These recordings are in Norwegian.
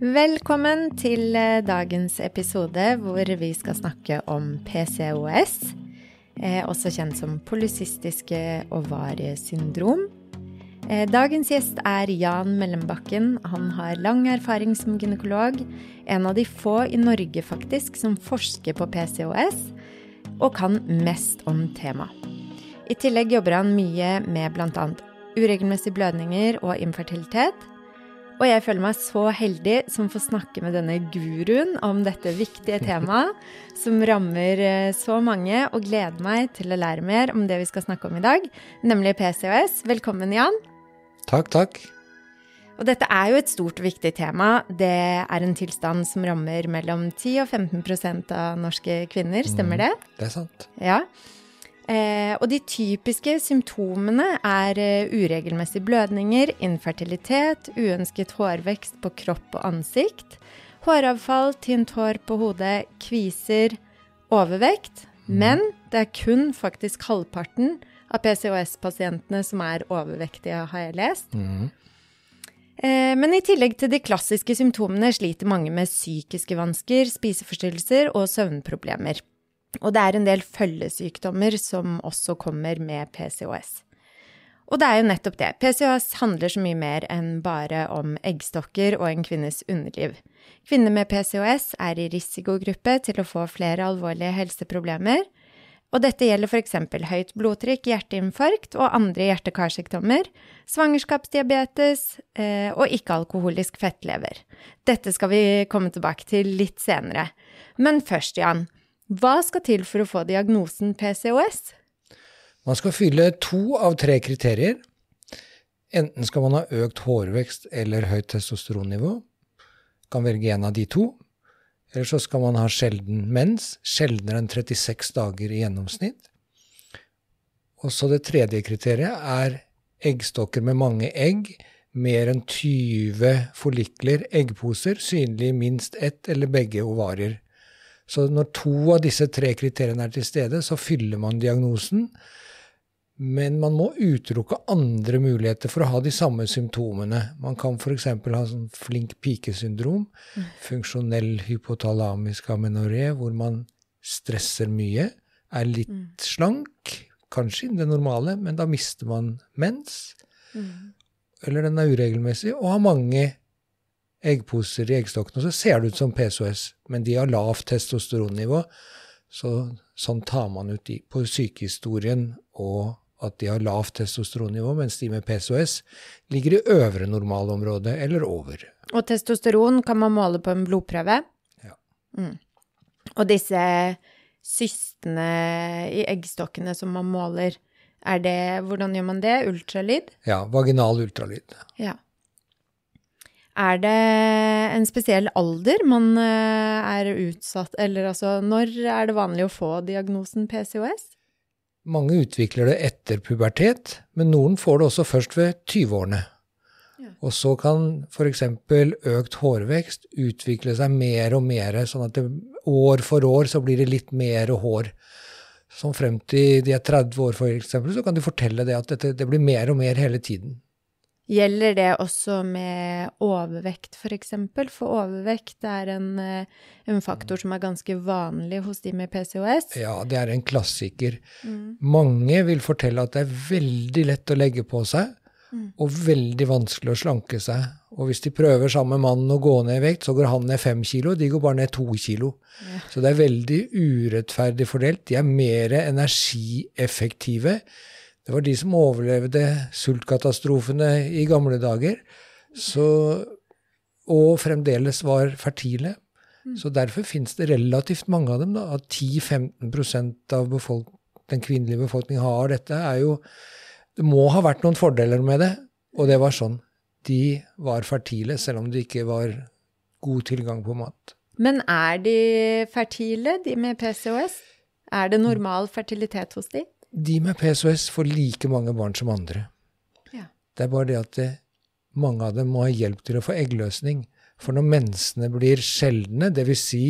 Velkommen til eh, dagens episode hvor vi skal snakke om PCOS, eh, også kjent som polycystiske ovariesyndrom. Eh, dagens gjest er Jan Mellembakken. Han har lang erfaring som gynekolog. En av de få i Norge faktisk som forsker på PCOS, og kan mest om temaet. I tillegg jobber han mye med bl.a. uregelmessige blødninger og infertilitet. Og jeg føler meg så heldig som får snakke med denne guruen om dette viktige temaet, som rammer eh, så mange, og gleder meg til å lære mer om det vi skal snakke om i dag, nemlig PCOS. Velkommen, Jan. Takk, takk. Og dette er jo et stort og viktig tema. Det er en tilstand som rammer mellom 10 og 15% av norske kvinner, stemmer Mm, det? Det er sant. Ja. Eh, og de typiske symptomene er eh, uregelmessige blødninger, infertilitet, uønsket hårvekst på kropp og ansikt, håravfall, tynt hår på hodet, kviser, overvekt. Men det er kun faktisk halvparten av PCOS-pasientene som er overvektige, har jeg lest. Mm. Eh, Men i tillegg til de klassiske symptomene sliter mange med psykiske vansker, spiseforstyrrelser og søvnproblemer. Og det er en del følgesykdommer som også kommer med PCOS. Og det er jo nettopp det. PCOS handler så mye mer enn bare om eggstokker og en kvinnes underliv. Kvinner med PCOS er i risikogruppe til å få flere alvorlige helseproblemer. Og dette gjelder f.eks. høyt blodtrykk, hjerteinfarkt og andre hjerte-karsykdommer, svangerskapsdiabetes eh, og ikke-alkoholisk fettlever. Dette skal vi komme tilbake til litt senere. Men først, Jan. Hva skal til for å få diagnosen PCOS? Man skal fylle to av tre kriterier. Enten skal man ha økt hårvekst eller høyt testosteronnivå. Kan velge en av de to. Eller så skal man ha sjelden mens, sjeldnere enn 36 dager i gjennomsnitt. Og så det tredje kriteriet er eggstokker med mange egg, mer enn 20 follikler, eggposer, synlig i minst ett eller begge ovarier. Så når to av disse tre kriteriene er til stede, så fyller man diagnosen. Men man må utelukke andre muligheter for å ha de samme symptomene. Man kan f.eks. ha sånn flink pike-syndrom, funksjonell hypotalamisk amenoré, hvor man stresser mye, er litt slank, kanskje innen det normale, men da mister man mens. Eller den er uregelmessig, og har mange eggposer i eggstokkene. Så ser det ut som PCOS, men de har lavt testosteronnivå. Så sånn tar man ut de på sykehistorien, og at de har lavt testosteronnivå, mens de med PCOS ligger i øvre normalområde eller over. Og testosteron kan man måle på en blodprøve. Ja. Mm. Og disse cystene i eggstokkene som man måler, er det Hvordan gjør man det? Ultralyd? Ja, vaginal ultralyd. Ja. Er det en spesiell alder man eh, er utsatt Eller altså, når er det vanlig å få diagnosen PCOS? Mange utvikler det etter pubertet, men noen får det også først ved 20-årene. Ja. Og så kan f.eks. økt hårvekst utvikle seg mer og mer, sånn at det, år for år så blir det litt mer hår. Som frem til de er 30 år, f.eks., så kan de fortelle det at dette, det blir mer og mer hele tiden. Gjelder det også med overvekt, for eksempel? For overvekt er en, eh, en faktor som er ganske vanlig hos de med PCOS. Ja, det er en klassiker. Mm. Mange vil fortelle at det er veldig lett å legge på seg, Mm. og veldig vanskelig å slanke seg. Og hvis de prøver sammen med mannen å gå ned i vekt, så går han ned fem kilo, de går bare ned to kilo. Ja. Så det er veldig urettferdig fordelt. De er mer energieffektive. Det var de som overlevde sultkatastrofene i gamle dager, så, og fremdeles var fertile. Så derfor finnes det relativt mange av dem. Da, at 10-15 av den kvinnelige befolkningen har dette, er jo Det må ha vært noen fordeler med det, og det var sånn. De var fertile, selv om det ikke var god tilgang på mat. Men er de fertile, de med PCOS? Er det normal fertilitet hos de? De med PSOS får like mange barn som andre. Ja. Det er bare det at det, mange av dem må ha hjelp til å få eggløsning. For når mensene blir sjeldne, dvs. Si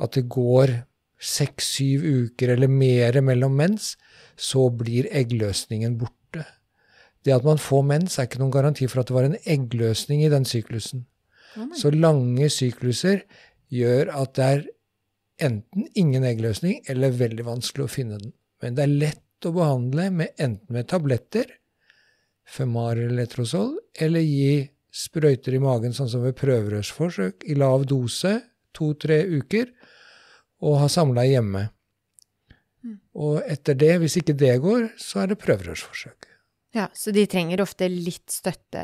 at det går seks-syv uker eller mer mellom mens, så blir eggløsningen borte. Det at man får mens, er ikke noen garanti for at det var en eggløsning i den syklusen. Å. Så lange sykluser gjør at det er enten ingen eggløsning eller veldig vanskelig å finne den. Men det er lett å behandle med enten med tabletter, Femar eller Letrozol, eller gi sprøyter i magen, sånn som ved prøverørsforsøk, i lav dose to-tre uker, og ha samla hjemme. Mm. Og etter det, hvis ikke det går, så er det prøverørsforsøk. Ja, så de trenger ofte litt støtte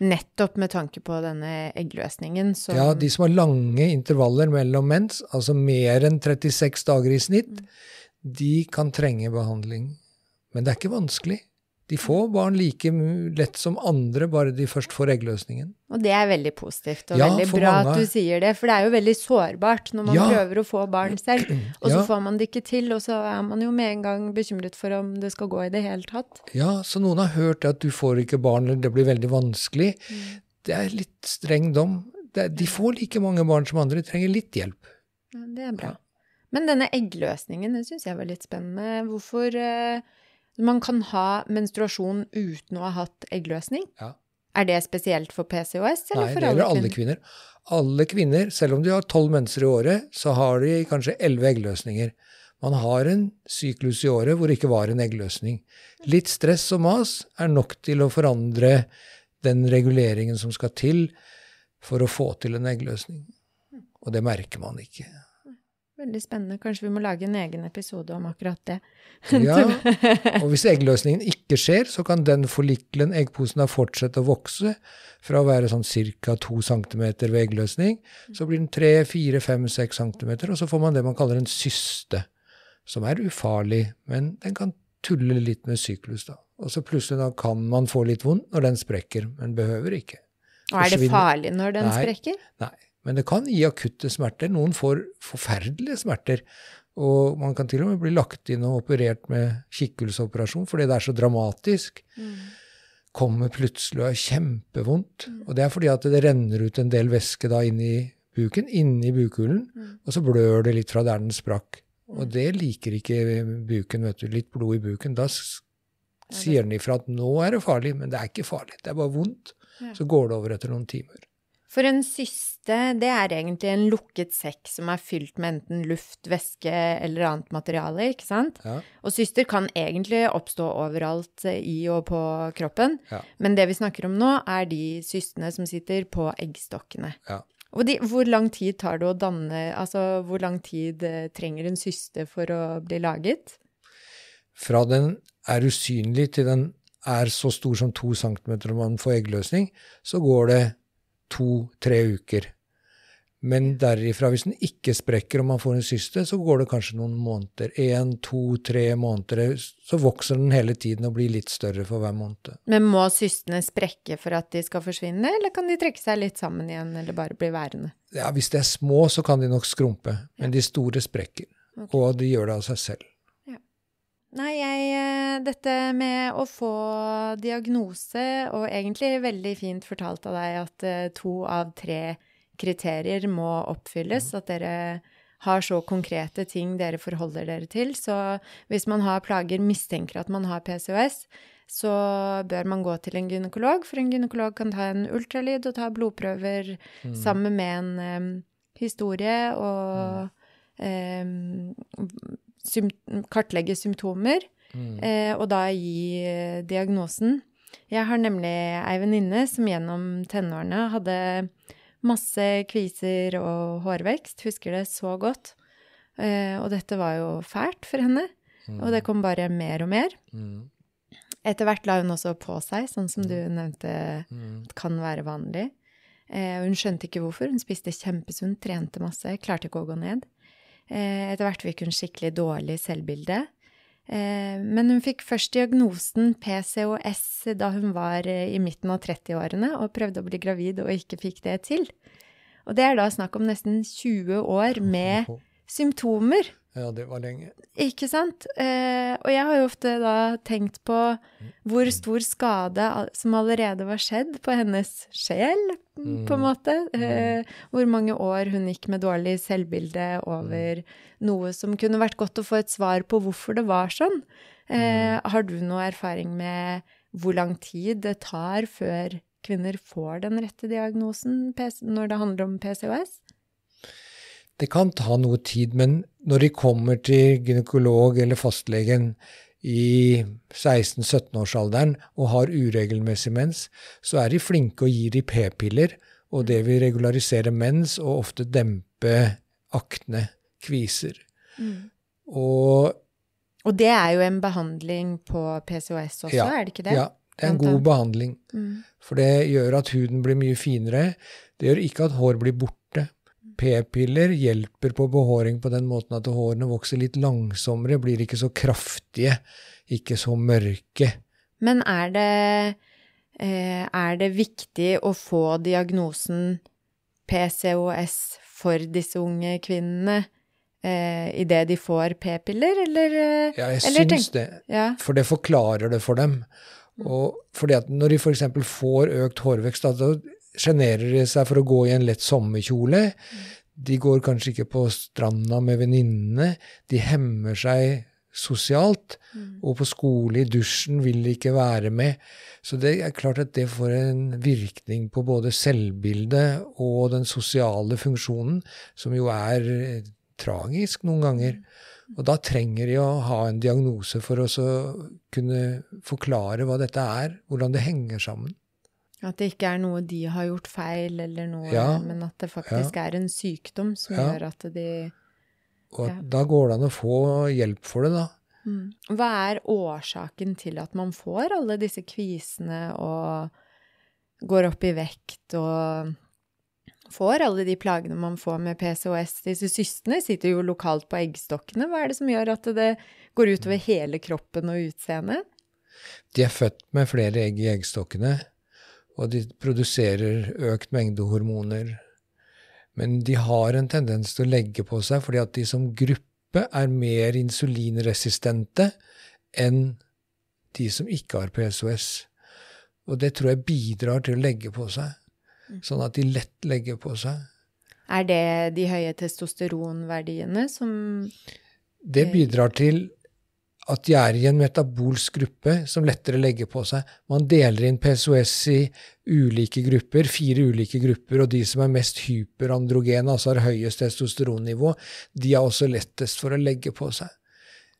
nettopp med tanke på denne eggløsningen. Som, Ja, de som har lange intervaller mellom mens, altså mer enn 36 dager i snitt, de kan trenge behandling. Men det er ikke vanskelig. De får barn like lett som andre, bare de først får eggløsningen. Og det er veldig positivt, og Ja, veldig bra mange. at du sier det. For det er jo veldig sårbart når man Ja. prøver å få barn selv, og så Ja. får man det ikke til, og så er man jo med en gang bekymret for om det skal gå i det hele tatt. Ja, så noen har hørt at du får ikke barn, eller det blir veldig vanskelig. Det er litt streng dom. De får like mange barn som andre, de trenger litt hjelp. Ja, det er bra. Men denne eggløsningen, den syns jeg var litt spennende. Hvorfor eh, man kan ha menstruasjon uten å ha hatt eggløsning? Ja. Er det spesielt for PCOS, eller Nei, for det alle gjelder alle kvinner? kvinner. Alle kvinner, selv om de har tolv menser i året, så har de kanskje elleve eggløsninger. Man har en syklus i året hvor det ikke var en eggløsning. Litt stress og mas er nok til å forandre den reguleringen som skal til for å få til en eggløsning. Og det merker man ikke. Veldig spennende. Kanskje vi må lage en egen episode om akkurat det. Ja, og hvis eggløsningen ikke skjer, så kan den follikelen, eggposen, da fortsette å vokse fra å være sånn ca. 2 cm ved eggløsning, så blir den 3, 4, 5, 6 cm, og så får man det man kaller en syste, som er ufarlig, men den kan tulle litt med syklus, da. Og så plutselig da kan man få litt vondt når den sprekker, men behøver ikke. Og er det farlig når den Nei. sprekker? Nei, men det kan gi akutte smerter. Noen får forferdelige smerter. Og man kan til og med bli lagt inn og operert med kikkhullsoperasjon fordi det er så dramatisk. Kommer plutselig og er kjempevondt. Og det er fordi at det renner ut en del væske da inn i buken, inni bukhulen, og så blør det litt fra der den sprakk. Og det liker ikke buken, vet du. Litt blod i buken. Da sier den ifra at nå er det farlig, men det er ikke farlig. Det er bare vondt. Ja. Så går det over etter noen timer. For en syste, det er egentlig en lukket sekk som er fylt med enten luft, væske eller annet materiale, ikke sant? Ja. Og syster kan egentlig oppstå overalt eh, i og på kroppen, Ja. men det vi snakker om nå, er de systene som sitter på eggstokkene. Ja. Og de, hvor lang tid tar det å danne Altså, hvor lang tid eh, trenger en syste for å bli laget? Fra den er usynlig til den er så stor som to centimeter og man får eggløsning, så går det to-tre uker. Men derifra, hvis den ikke sprekker og man får en syste, så går det kanskje noen måneder. Én, to, tre måneder. Så vokser den hele tiden og blir litt større for hver måned. Men må systene sprekke for at de skal forsvinne, eller kan de trekke seg litt sammen igjen, eller bare bli værende? Ja, Hvis de er små, så kan de nok skrumpe, men de store sprekker. Okay. Og de gjør det av seg selv. Nei, jeg eh, Dette med å få diagnose, og egentlig veldig fint fortalt av deg at eh, to av tre kriterier må oppfylles, at dere har så konkrete ting dere forholder dere til. Så hvis man har plager, mistenker at man har PCOS, så bør man gå til en gynekolog, for en gynekolog kan ta en ultralyd og ta blodprøver sammen med en um, historie og mm. sym kartlegge symptomer, Mm. eh, og da gi eh, diagnosen. Jeg har nemlig ei venninne som gjennom tenårene hadde masse kviser og hårvekst, husker det så godt. Eh, og dette var jo fælt for henne, og det kom bare mer og mer. Mm. Etter hvert la hun også på seg, sånn som du nevnte Mm. kan være vanlig. Eh, hun skjønte ikke hvorfor. Hun spiste kjempesunt, trente masse, klarte ikke å gå ned. Eh, etter hvert fikk hun skikkelig dårlig selvbilde. Eh, men hun fikk først diagnosen PCOS da hun var eh, i midten av 30-årene og prøvde å bli gravid og ikke fikk det til. Og det er da snakk om nesten 20 år med symptomer. Ja, det var lenge. Ikke sant? Eh, og jeg har jo ofte da tenkt på hvor stor skade som allerede var skjedd på hennes sjel, på en måte. Eh, hvor mange år hun gikk med dårlig selvbilde over noe som kunne vært godt å få et svar på hvorfor det var sånn. Eh, har du noe erfaring med hvor lang tid det tar før kvinner får den rette diagnosen når det handler om PCOS? Det kan ta noe tid, men når de kommer til gynekolog eller fastlegen i 16-17-årsalderen og har uregelmessig mens, så er de flinke og gir de p-piller, og det vil regularisere mens og ofte dempe akne, kviser. Mm. Og, og det er jo en behandling på PCOS også, ja, er det ikke det? Ja, det er en god behandling. Mm. For det gjør at huden blir mye finere. Det gjør ikke at hår blir borte. P-piller hjelper på behåring på den måten at hårene vokser litt langsommere, blir ikke så kraftige, ikke så mørke. Men er det, eh, er det viktig å få diagnosen PCOS for disse unge kvinnene eh, idet de får p-piller, eller eh, Ja, jeg eller syns det. Ja. For det forklarer det for dem. Og fordi at når de f.eks. får økt hårvekst, da sjenerer de seg for å gå i en lett sommerkjole. De går kanskje ikke på stranda med venninnene. De hemmer seg sosialt. Mm. Og på skole, i dusjen, vil de ikke være med. Så det er klart at det får en virkning på både selvbildet og den sosiale funksjonen, som jo er eh, tragisk noen ganger. Og da trenger de å ha en diagnose for å kunne forklare hva dette er, hvordan det henger sammen. At det ikke er noe de har gjort feil, eller noe, ja, men at det faktisk ja. er en sykdom som ja. gjør at de Og da går det an å få hjelp for det, da. Mm. Hva er årsaken til at man får alle disse kvisene og går opp i vekt og får alle de plagene man får med PCOS? Disse systene sitter jo lokalt på eggstokkene. Hva er det som gjør at det går utover hele kroppen og utseendet? De er født med flere egg i eggstokkene og de produserer økt mengde hormoner. Men de har en tendens til å legge på seg fordi at de som gruppe er mer insulinresistente enn de som ikke har PSOS. Og det tror jeg bidrar til å legge på seg, sånn at de lett legger på seg. Er det de høye testosteronverdiene som Det bidrar til at de er i en metabolsk gruppe som lettere legger på seg. Man deler inn PSOS i ulike grupper, fire ulike grupper, og de som er mest hyperandrogene, altså har høyest testosteronnivå, de er også lettest for å legge på seg.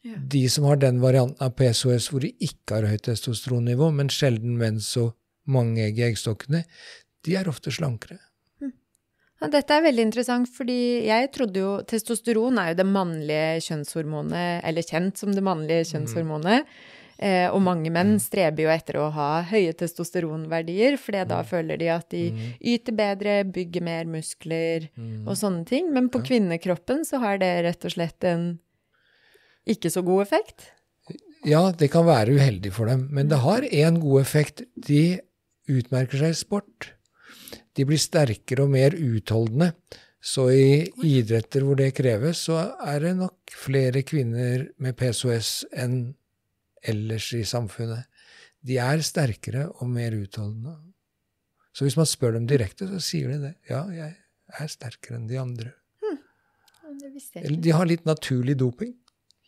Ja. De som har den varianten av PSOS hvor de ikke har høyt testosteronnivå, men sjelden mens og mange egg i eggstokkene, de er ofte slankere. Ja, dette er veldig interessant, fordi jeg trodde jo Testosteron er jo det mannlige kjønnshormonet, eller kjent som det mannlige mm. kjønnshormonet. Eh, og mange menn mm. streber jo etter å ha høye testosteronverdier, for da mm. føler de at de yter bedre, bygger mer muskler og sånne ting. Men på kvinnekroppen så har det rett og slett en ikke så god effekt. Ja, det kan være uheldig for dem, men det har én god effekt. De utmerker seg i sport de blir sterkere og mer utholdende. Så i idretter hvor det kreves, så er det nok flere kvinner med PCOS enn ellers i samfunnet. De er sterkere og mer utholdende. Så hvis man spør dem direkte, så sier de det. Ja, jeg er sterkere enn de andre. Hmm. De har litt naturlig doping.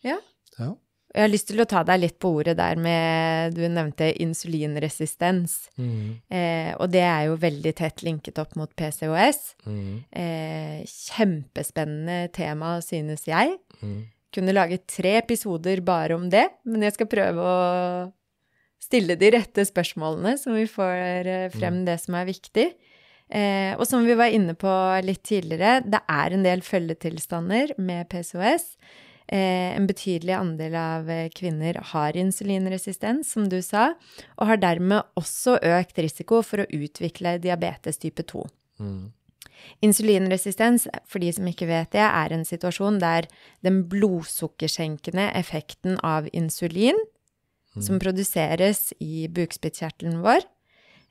Ja. ja. Jeg har lyst til å ta deg litt på ordet der med Du nevnte insulinresistens. Mm. Eh, og det er jo veldig tett linket opp mot PCOS. Mm. Eh, kjempespennende tema, synes jeg. Mm. Kunne laget tre episoder bare om det, men jeg skal prøve å stille de rette spørsmålene, så vi får eh, frem mm. det som er viktig. Eh, og som vi var inne på litt tidligere, det er en del følgetilstander med PCOS. Eh, en betydelig andel av eh, kvinner har insulinresistens, som du sa, og har dermed også økt risiko for å utvikle diabetes type 2. Mm. Insulinresistens, for de som ikke vet det, er en situasjon der den blodsukkersenkende effekten av insulin, mm. som produseres i bukspyttkjertelen vår,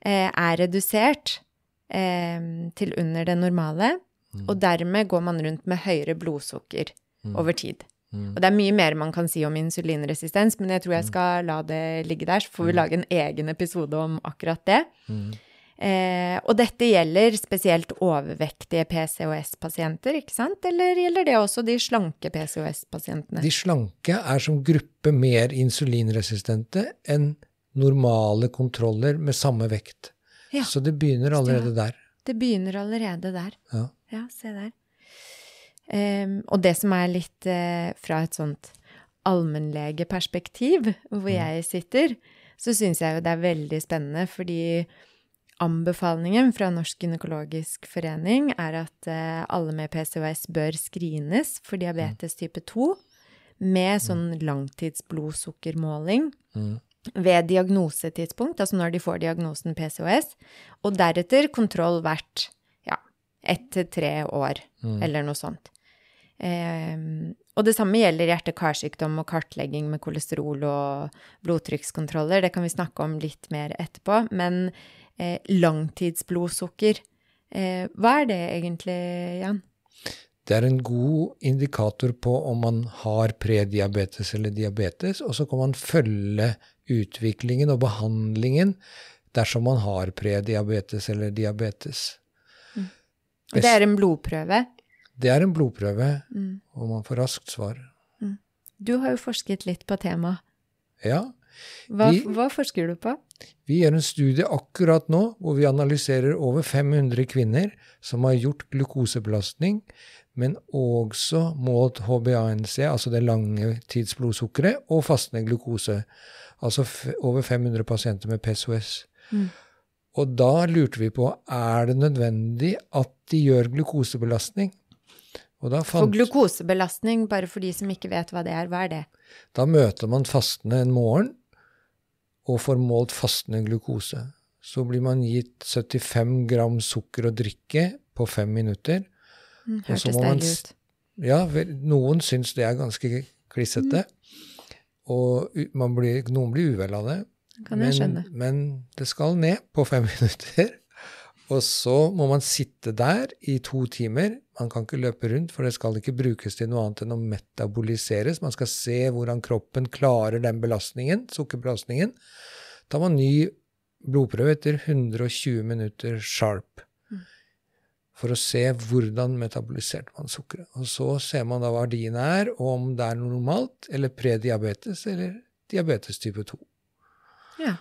eh, er redusert til under det normale, mm. og dermed går man rundt med høyere blodsukker mm. over tid. Mm. Og det er mye mer man kan si om insulinresistens, men jeg tror jeg mm. skal la det ligge der, så får vi mm. lage en egen episode om akkurat det. Mm. Eh, og dette gjelder spesielt overvektige PCOS-pasienter, ikke sant? Eller gjelder det også de slanke PCOS-pasientene? De slanke er som gruppe mer insulinresistente enn normale kontroller med samme vekt. Ja, Så det begynner allerede der. det begynner allerede der. Ja. Ja, se der. Em, og det som er litt uh, fra et sånt allmennlegeperspektiv, hvor jeg sitter, så syns jeg jo det er veldig spennende, fordi anbefalingen fra Norsk gynekologisk forening er at uh, alle med PCOS bør screenes for diabetes type 2 med sånn langtidsblodsukkermåling Mm. ved diagnosetidspunkt, altså når de får diagnosen PCOS, og deretter kontroll hvert ja, ett til tre år, eller noe sånt. Ehm, og det samme gjelder hjerte-karsykdom og kartlegging med kolesterol og blodtrykkskontroller. Det kan vi snakke om litt mer etterpå. Men eh, langtidsblodsukker, eh, hva er det egentlig, Jan? Det er en god indikator på om man har prediabetes eller diabetes, og så kan man følge utviklingen og behandlingen dersom man har prediabetes eller diabetes. Det er en blodprøve. Det er en blodprøve, Mm. og man får raskt svar. Du har jo forsket litt på temaet. Ja, Hva, Vi- hva forsker du på? vi gjør en studie akkurat nå hvor vi analyserer over 500 kvinner som har gjort glukosebelastning, men også målt HbA1c, altså det lange tidsblodsukkeret, og fastende glukose. Altså over 500 pasienter med PSOS. Mm. Og da lurte vi på er det nødvendig at de gjør glukosebelastning. Og da, For glukosebelastning, bare for de som ikke vet hva det er, hva er det? da møter man fastende en morgen og får målt fastende glukose. Så blir man gitt 75 gram sukker å drikke på fem minutter. Mm, Og så Hørtes deilig ut. Ja, noen syns det er ganske klissete. Og man blir, noen blir uvel av det. Kan jeg skjønne. men det skal ned på fem minutter. Og så må man sitte der i to timer. Man kan ikke løpe rundt, for det skal ikke brukes til noe annet enn å metaboliseres. Man skal se hvordan kroppen klarer den belastningen, sukkerbelastningen. tar man ny blodprøve etter 120 minutter sharp. For å se hvordan metaboliserte man sukkeret. Og så ser man da hva verdiene er, og om det er normalt, eller prediabetes, eller diabetes type 2. Ja.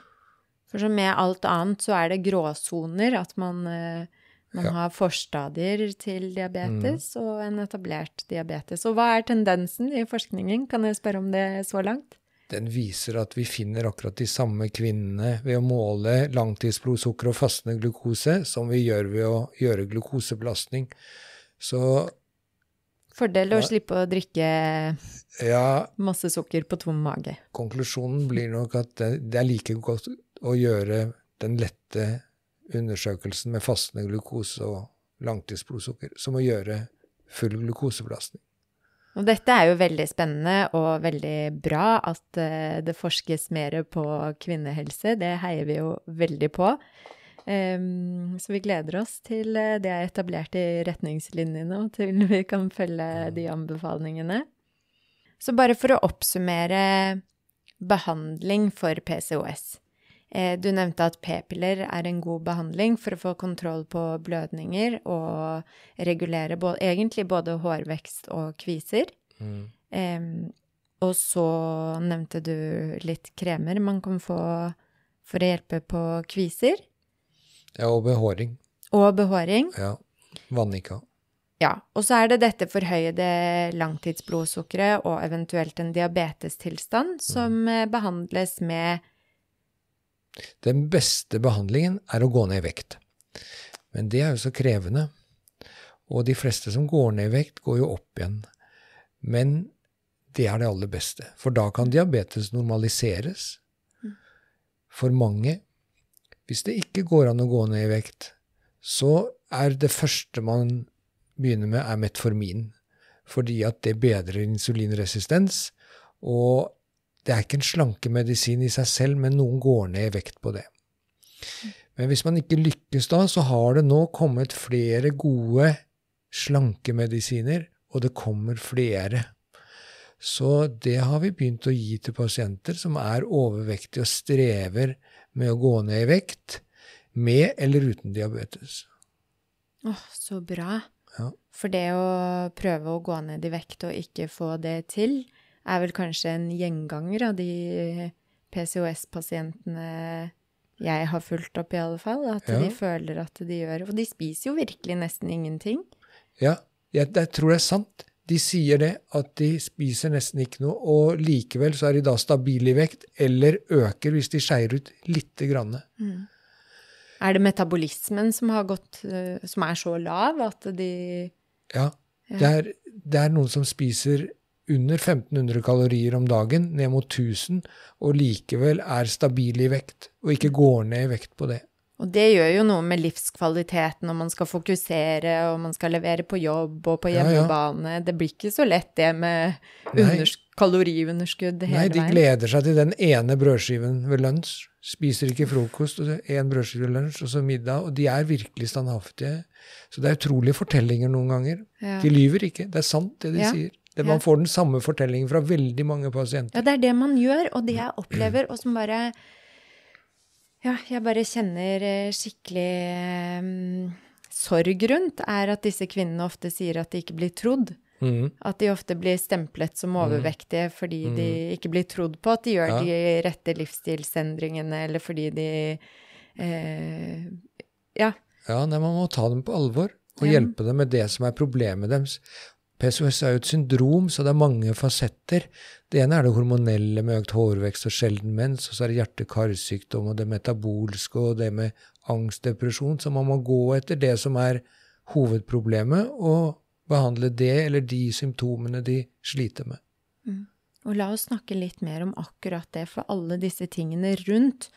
For som med alt annet så er det gråsoner, at man, eh, man Ja. har forstadier til diabetes og en etablert diabetes. Og hva er tendensen i forskningen? Kan jeg spørre om det så langt? Den viser at vi finner akkurat de samme kvinnene ved å måle langtidsblodsukker og fastende glukose som vi gjør ved å gjøre glukosebelastning. Så Fordel å Ja. slippe å drikke masse sukker på tom mage. konklusjonen blir nok at det, det er like godt å gjøre den lette undersøkelsen med fastende glukose og langtidsblodsukker som å gjøre full glukosebelastning. Og dette er jo veldig spennende og veldig bra at eh, det forskes mer på kvinnehelse. Det heier vi jo veldig på. Så vi gleder oss til eh, det er etablert i retningslinjene, og til vi kan følge de anbefalingene. Så bare for å oppsummere behandling for PCOS. Eh, Du nevnte at p-piller er en god behandling for å få kontroll på blødninger og regulere både, egentlig både hårvekst og kviser. Em, og så nevnte du litt kremer man kan få for å hjelpe på kviser Ja, og behåring. og behåring. Ja. Vannika. Ja, og så er det dette forhøyede langtidsblodsukkeret og eventuelt en diabetestilstand som mm. behandles med Den beste behandlingen er å gå ned i vekt. Men det er jo så krevende. Og de fleste som går ned i vekt, går jo opp igjen. Men det er det aller beste, for da kan diabetes normaliseres. For mange, hvis det ikke går an å gå ned i vekt, så er det første man begynner med, er metformin. Fordi at det bedrer insulinresistens. Og det er ikke en slankemedisin i seg selv, men noen går ned i vekt på det. Men hvis man ikke lykkes da, så har det nå kommet flere gode slankemedisiner, og det kommer flere. Så det har vi begynt å gi til pasienter som er overvektige og strever med å gå ned i vekt, med eller uten diabetes. Åh, så bra. Ja. For det å prøve å gå ned i vekt og ikke få det til, er vel kanskje en gjenganger av de PCOS-pasientene jeg har fulgt opp, i alle fall. At Ja. de føler at de gjør Og de spiser jo virkelig nesten ingenting. Ja, jeg, jeg tror det er sant. De sier det, at de spiser nesten ikke noe, og likevel så er de da stabile i vekt, eller øker hvis de skeier ut lite grann. Er det metabolismen som har gått eh, Som er så lav at de Ja, det er, det er noen som spiser under 1500 kalorier om dagen, ned mot 1000, og likevel er stabil i vekt, og ikke går ned i vekt på det. Og det gjør jo noe med livskvaliteten og man skal fokusere, og man skal levere på jobb og på Ja, ja. hjemmebane. Det blir ikke så lett det med kaloriunderskudd hele veien. Nei, de gleder seg til den ene brødskiven ved lunsj. Spiser ikke frokost, én brødskive ved lunsj, og så middag. Og de er virkelig standhaftige. Så det er utrolige fortellinger noen ganger. Ja. De lyver ikke. Det er sant, det de Ja. sier. Det, man får den samme fortellingen fra veldig mange pasienter. Ja, det er det man gjør, og det jeg opplever, og som bare Ja, jeg bare kjenner eh, skikkelig um, sorg rundt, er at disse kvinnene ofte sier at de ikke blir trodd. Mm. At de ofte blir stemplet som overvektige fordi de ikke blir trodd på at de gjør Ja. de rette livsstilsendringene, eller fordi de eh, Ja. Ja, nei, man må ta dem på alvor og hjelpe dem med det som er problemet deres. PCOS er jo et syndrom, så det er mange fasetter. Det ene er det hormonelle med økt hårvekst og sjelden mens, og så er det hjerte-karsykdom og det metabolske og det med angst, depresjon. Så man må gå etter det som er hovedproblemet, og behandle det eller de symptomene de sliter med. Og la oss snakke litt mer om akkurat det, for alle disse tingene rundt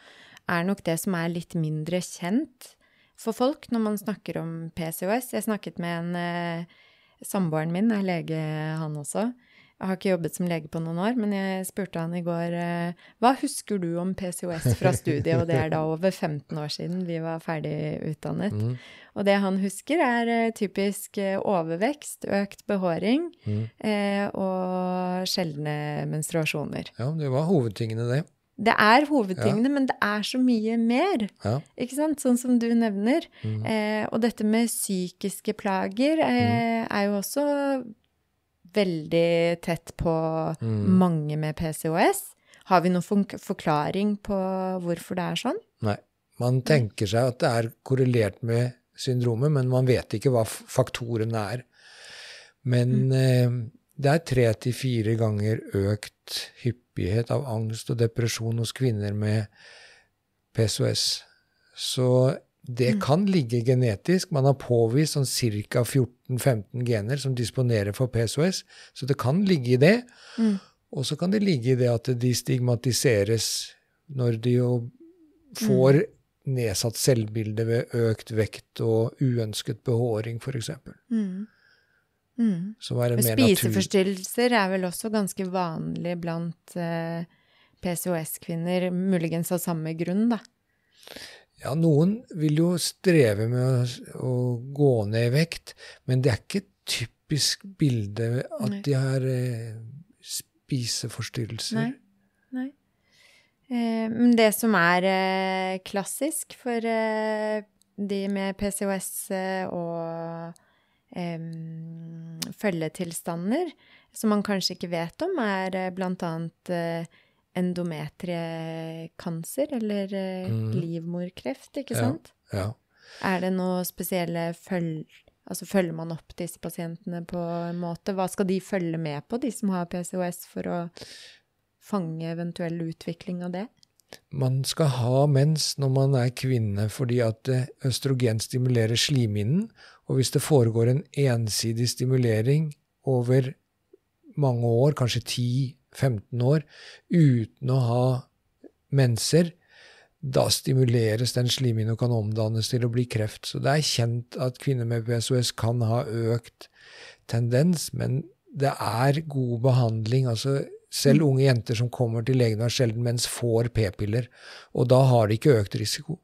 er nok det som er litt mindre kjent for folk når man snakker om PCOS. Jeg snakket med en eh, Samboeren min er lege, han også. Jeg har ikke jobbet som lege på noen år, men jeg spurte han i går eh, hva husker du om PCOS fra studiet, og det er da over 15 år siden vi var ferdig utdannet. Mm. Og det han husker, er eh, typisk eh, overvekst, økt behåring Mm. eh, og sjeldne menstruasjoner. Ja, det var hovedtingene, det. Det er hovedtingene, men det er så mye mer, Ja. ikke sant? Sånn som du nevner. Mm. Eh, og dette med psykiske plager eh, er jo også veldig tett på Mm. mange med PCOS. Har vi noen forklaring på hvorfor det er sånn? Nei. Man tenker seg at det er korrelert med syndromet, men man vet ikke hva faktorene er. Men eh, det er tre til fire ganger økt hyppighet av angst og depresjon hos kvinner med PSOS. Så det kan ligge genetisk. Man har påvist sånn ca. 14-15 gener som disponerer for PSOS, så det kan ligge i det. Og så kan det ligge i det at de stigmatiseres når de jo får nedsatt selvbilde ved økt vekt og uønsket behåring, f.eks. Mm. Mm. Er. Spiseforstyrrelser er vel også ganske vanlig blant eh, PCOS-kvinner, muligens av samme grunn, da. Ja, noen vil jo streve med å, å gå ned i vekt, men det er ikke et typisk bilde at Nei. de har eh, spiseforstyrrelser. Nei. Nei. Eh, Men det som er eh, klassisk for eh, de med PCOS eh, og em, følgetilstander, som man kanskje ikke vet om, er eh, blant annet eh, endometriekancer, eller eh, mm. livmorkreft, ikke sant? Ja. Er det noe spesielle følg... Altså følger man opp disse pasientene på en måte? Hva skal de følge med på, de som har PCOS, for å fange eventuell utvikling av det? Man skal ha mens når man er kvinne, fordi at eh, østrogen stimulerer slimhinnen. Og hvis det foregår en ensidig stimulering over mange år, kanskje 10-15 år, uten å ha menser, da stimuleres den slimhinnen og kan omdannes til å bli kreft. Så det er kjent at kvinner med PSOS kan ha økt tendens, men det er god behandling. altså selv unge jenter som kommer til legen og har sjelden mens, får p-piller, og da har de ikke økt risiko.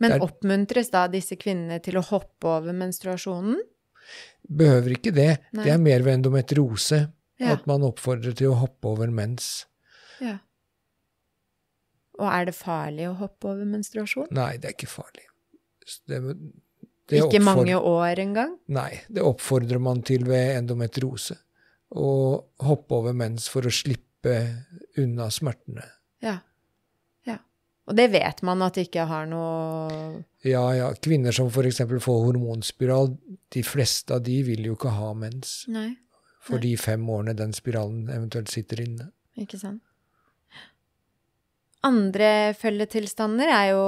Men er- oppmuntres da disse kvinnene til å hoppe over menstruasjonen? Behøver ikke det. Nei. Det er mer ved endometriose Ja. at man oppfordrer til å hoppe over mens. ja. Og er det farlig å hoppe over menstruasjon? Nei, det er ikke farlig. Det, det ikke mange år engang? Nei, det oppfordrer man til ved endometriose. Å hoppe over mens for å slippe unna smertene. Ja. Og det vet man at det ikke har noe Ja, ja. Kvinner som f.eks. får hormonspiral, de fleste av de vil jo ikke ha mens Nei, for de fem årene den spiralen eventuelt sitter inne. ikke sant. Andre følgetilstander er jo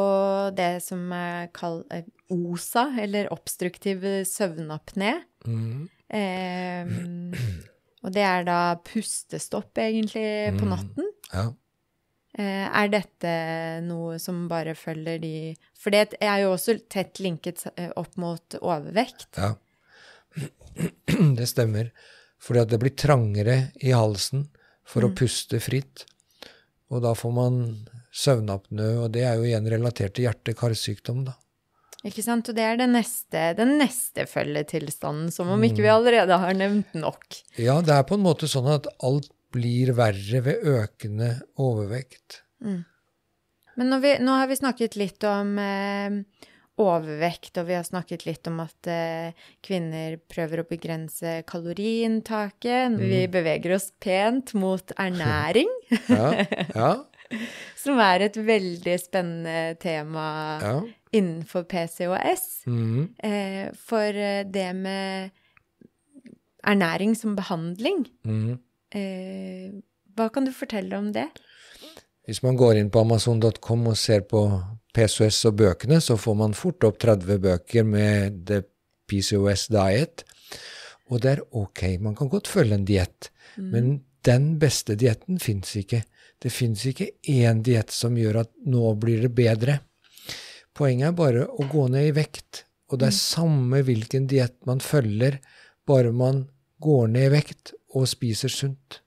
det som er kalt eh, OSA, eller obstruktiv søvnapné. Mm. Eh, og det er da pustestopp, egentlig, på Mm. natten. Ja. Eh, er dette noe som bare følger de For det er jo også tett linket eh, opp mot overvekt. Ja. Det stemmer. Fordi at det blir trangere i halsen for å puste fritt. Og da får man søvnapnø, og det er jo igjen relatert til hjerte-karsykdom, da. Ikke sant? Og det er den neste, den neste følgetilstanden, som om ikke vi allerede har nevnt nok. Ja, det er på en måte sånn at alt blir verre ved økende overvekt. Men når vi, nå har vi snakket litt om eh, overvekt, og vi har snakket litt om at eh, kvinner prøver å begrense kaloriinntaket. Vi beveger oss pent mot ernæring, Ja, ja, som er et veldig spennende tema ja. innenfor PCOS. Mm. Eh, for eh, det med ernæring som behandling, Mhm. Eh, hva kan du fortelle om det? Hvis man går inn på amazon.com og ser på PCOS og bøkene, så får man fort opp 30 bøker med The PCOS Diet. Og det er ok, man kan godt følge en diett, men den beste dietten fins ikke. Det fins ikke én diett som gjør at nå blir det bedre. Poenget er bare å gå ned i vekt, og det er samme hvilken diett man følger, bare man går ned i vekt og spiser sunt.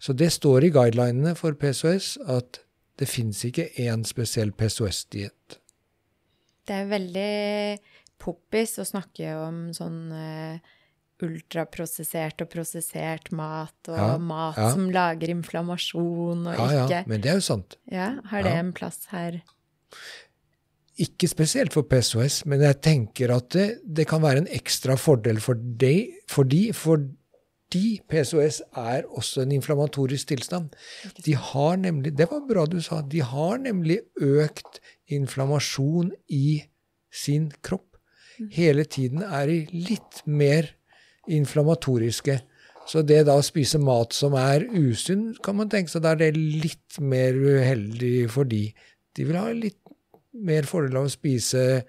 Så det står i guidelinene for PCOS at det fins ikke én spesiell PCOS-diett. Det er veldig poppis å snakke om sånn uh, ultraprosessert og prosessert mat, og Ja, mat ja. som lager inflammasjon og Ja, ja, men det er jo sant. Ja, har det en plass her? Ikke spesielt for PSOS, men jeg tenker at det, det kan være en ekstra fordel for de, for de, fordi PCOS er også en inflammatorisk tilstand. De har nemlig, det var bra du sa, de har nemlig økt inflammasjon i sin kropp. Hele tiden er de litt mer inflammatoriske. Så det da å spise mat som er usunn, kan man tenke seg da er det litt mer uheldig for de. De vil ha litt mer fordel av å spise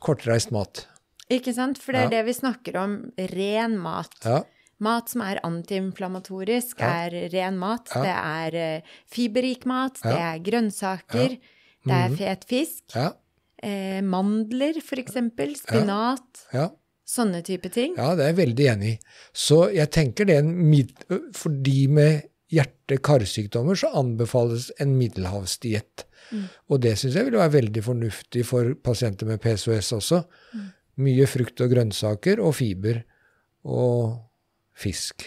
kortreist mat. Ikke sant? For det er Ja. det vi snakker om. Ren mat. Ja, Mat som er antiinflamatorisk, Ja. er ren mat. Ja. Det er eh, fiberrik mat, det er grønnsaker, det er fet fisk. ja, Eh, mandler, for eksempel. Spinat. ja. Sånne type ting. Ja, det er jeg veldig enig i. Så jeg tenker det er en mid For de med hjerte-karsykdommer så anbefales en middelhavsdiett. Og det syns jeg ville være veldig fornuftig for pasienter med PCOS også. Mye frukt og grønnsaker og fiber og fisk.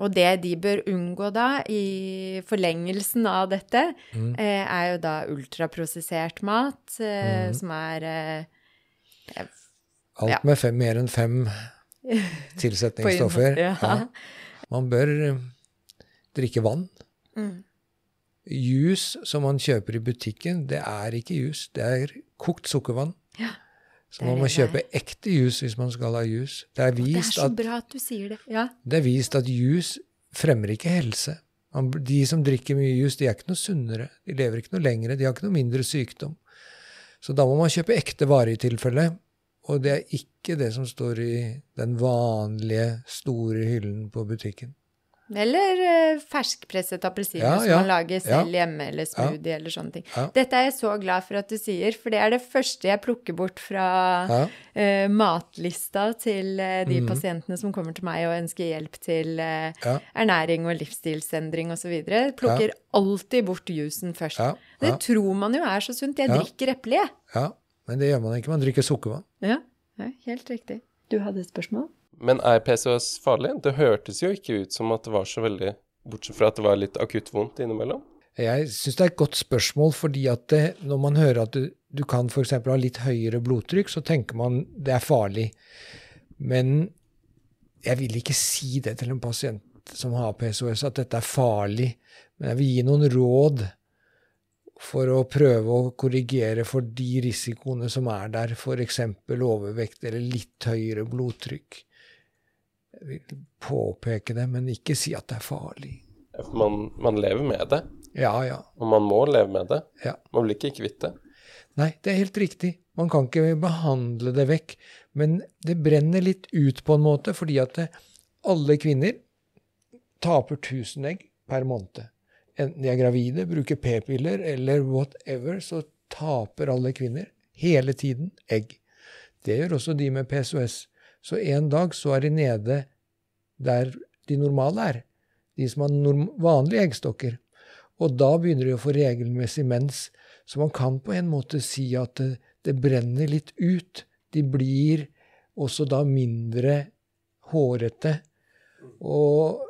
Og det de bør unngå da, i forlengelsen av dette, Mm. eh, er jo da ultraprosessert mat, eh, Mm. som er eh, Alt Ja. med fem, mer enn fem tilsetningsstoffer. ja. ja. Man bør eh, drikke vann. Mm. Juice som man kjøper i butikken, det er ikke juice, det er kokt sukkervann. Ja, Så man må kjøpe ekte jus hvis man skal ha jus. Det er Det er vist, så at, bra at du sier det. Ja. det er vist at jus fremmer ikke helse. De som drikker mye jus, de er ikke noe sunnere. De lever ikke noe lengre, de har ikke noe mindre sykdom. Så da må man kjøpe ekte vare i tilfelle. Og det er ikke det som står i den vanlige, store hyllen på butikken. Eller eh, ferskpresset appelsiner Ja, som ja, man lager selv ja. hjemme, eller smoothie eller sånne ting. Ja. Dette er jeg så glad for at du sier, for det er det første jeg plukker bort fra Ja, eh, matlista til uh, de Mhm. pasientene som kommer til meg og ønsker hjelp til uh, ja, ernæring og livsstilsendring osv. Plukker alltid bort jusen først. ja, Det tror man jo er så sunt. Jeg Ja. drikker eple, jeg. ja. Men det gjør man ikke. Man drikker sukkervann. Ja. ja, helt riktig. Du hadde et spørsmål? Men er PCOS farlig? Det hørtes jo ikke ut som at det var så veldig Bortsett fra at det var litt akutt vondt innimellom. Jeg syns det er et godt spørsmål, fordi at det, når man hører at du, du kan f.eks. ha litt høyere blodtrykk, så tenker man det er farlig. Men jeg vil ikke si det til en pasient som har PCOS, at dette er farlig. Men jeg vil gi noen råd. for å prøve å korrigere for de risikoene som er der, f.eks. overvekt eller litt høyere blodtrykk. Vil påpeke det, men ikke si at det er farlig. Man, man lever med det, Ja, ja. og man må leve med det. Ja. Man blir ikke kvitt det. Nei, det er helt riktig. Man kan ikke behandle det vekk. Men det brenner litt ut på en måte, fordi at det, alle kvinner taper 1000 egg per måned. Enten de er gravide, bruker p-piller eller whatever, så taper alle kvinner hele tiden egg. Det gjør også de med PCOS. Så en dag så er de nede der de normale er. De som har vanlige eggstokker. Og da begynner de å få regelmessig mens. Så man kan på en måte si at det, det brenner litt ut. De blir også da mindre hårete. Og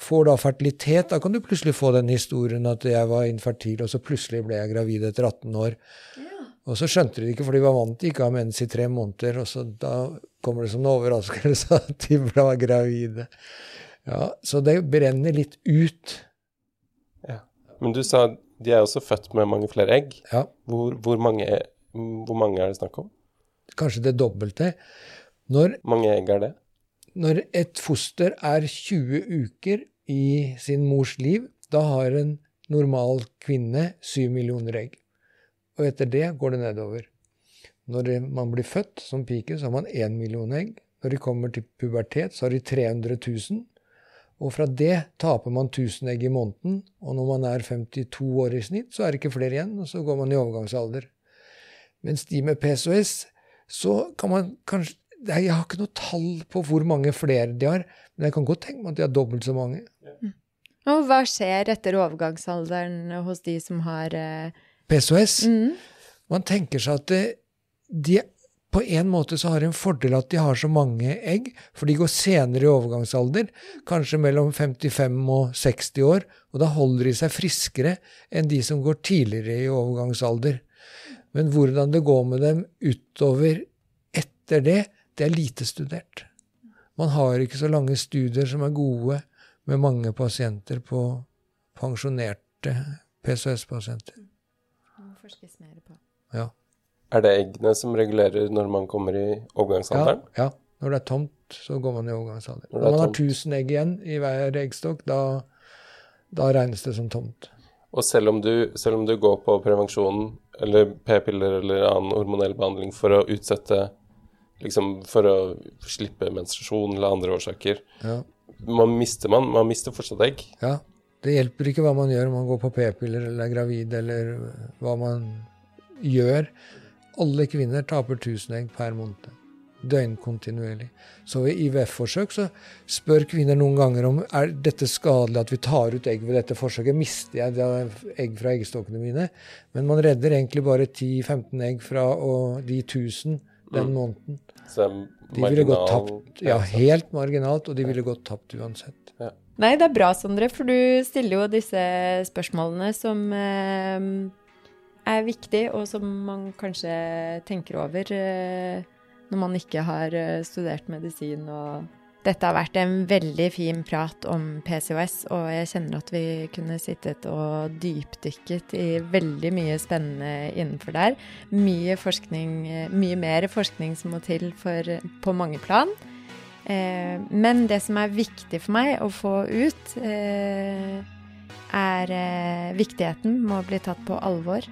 får da fertilitet. Da kan du plutselig få den historien at jeg var infertil, og så plutselig ble jeg gravid etter 18 år. Og så skjønte de det ikke, for de var vant til ikke å ha mens i tre måneder. Og så da kommer det som en overraskelse at de ble gravide. Ja, Så det brenner litt ut. Ja. Men du sa de er også født med mange flere egg. Ja, Hvor, hvor, mange, hvor mange er det snakk om? Kanskje det dobbelte. Når Hvor mange egg er det? Når et foster er 20 uker i sin mors liv, da har en normal kvinne 7 millioner egg. Og etter det går det nedover. Når man blir født som pike, så har man én million egg. Når de kommer til pubertet, så har de 300 000. Og fra det taper man 1000 egg i måneden. Og når man er 52 år i snitt, så er det ikke flere igjen, og så går man i overgangsalder. Mens de med PCOS, så kan man kanskje Jeg har ikke noe tall på hvor mange flere de har, men jeg kan godt tenke meg at de har dobbelt så mange. Og hva skjer etter overgangsalderen hos de som har eh, PCOS mm, Man tenker seg at de på en måte så har de en fordel at de har så mange egg, for de går senere i overgangsalder, kanskje mellom 55 og 60 år, og da holder de seg friskere enn de som går tidligere i overgangsalder. Men hvordan det går med dem utover etter det, det er lite studert. Man har ikke så lange studier som er gode med mange pasienter på pensjonerte PCOS-pasienter. Må forskes mer på. Ja. Er det eggene som regulerer når man kommer i overgangsalderen? Ja, ja. Når det er tomt, så går man i overgangsalder. Når Når, det man har tomt. 1000 egg igjen i hver eggstokk, da, da regnes det som tomt. Og selv om, du, selv om du går på prevensjon eller p-piller eller annen hormonell behandling for å utsette liksom For å slippe menstruasjon eller andre årsaker, Ja. man mister man, man mister fortsatt egg. ja. Det hjelper ikke hva man gjør om man går på p-piller eller er gravid, eller hva man gjør. Alle kvinner taper 1000 egg per måned. Døgnkontinuerlig. Så ved IVF-forsøk så spør kvinner noen ganger om er dette skadelig at vi tar ut egg ved dette forsøket. Mister jeg egg fra eggstokkene mine? Men man redder egentlig bare 10-15 egg fra de 1000 den måneden. Så De ville gått tapt, ja, helt marginalt, og de ville gått tapt uansett. Nei, det er bra, Sondre, for du stiller jo disse spørsmålene som eh, er viktige, og som man kanskje tenker over eh, når man ikke har eh, studert medisin og Dette har vært en veldig fin prat om PCOS, og jeg kjenner at vi kunne sittet og dypdykket i veldig mye spennende innenfor der. Mye forskning, mye mer forskning som må til for, på mange plan. Eh, men det som er viktig for meg å få ut, eh, er eh, viktigheten med å bli tatt på alvor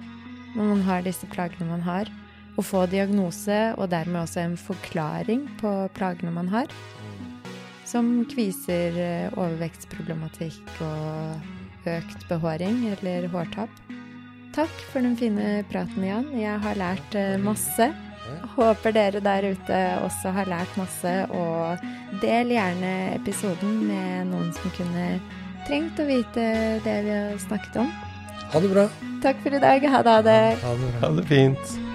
når man har disse plagene man har. Å få diagnose og dermed også en forklaring på plagene man har. Som kviser, eh, overvektsproblematikk og økt behåring eller hårtap. Takk for den fine praten, Jan. Jeg har lært eh, masse. Håper dere der ute også har lært masse, og del gjerne episoden med noen som kunne trengt å vite det vi har snakket om. Ha det bra. Takk for i dag. Ha det. Ha det. Ha det. Ha det fint.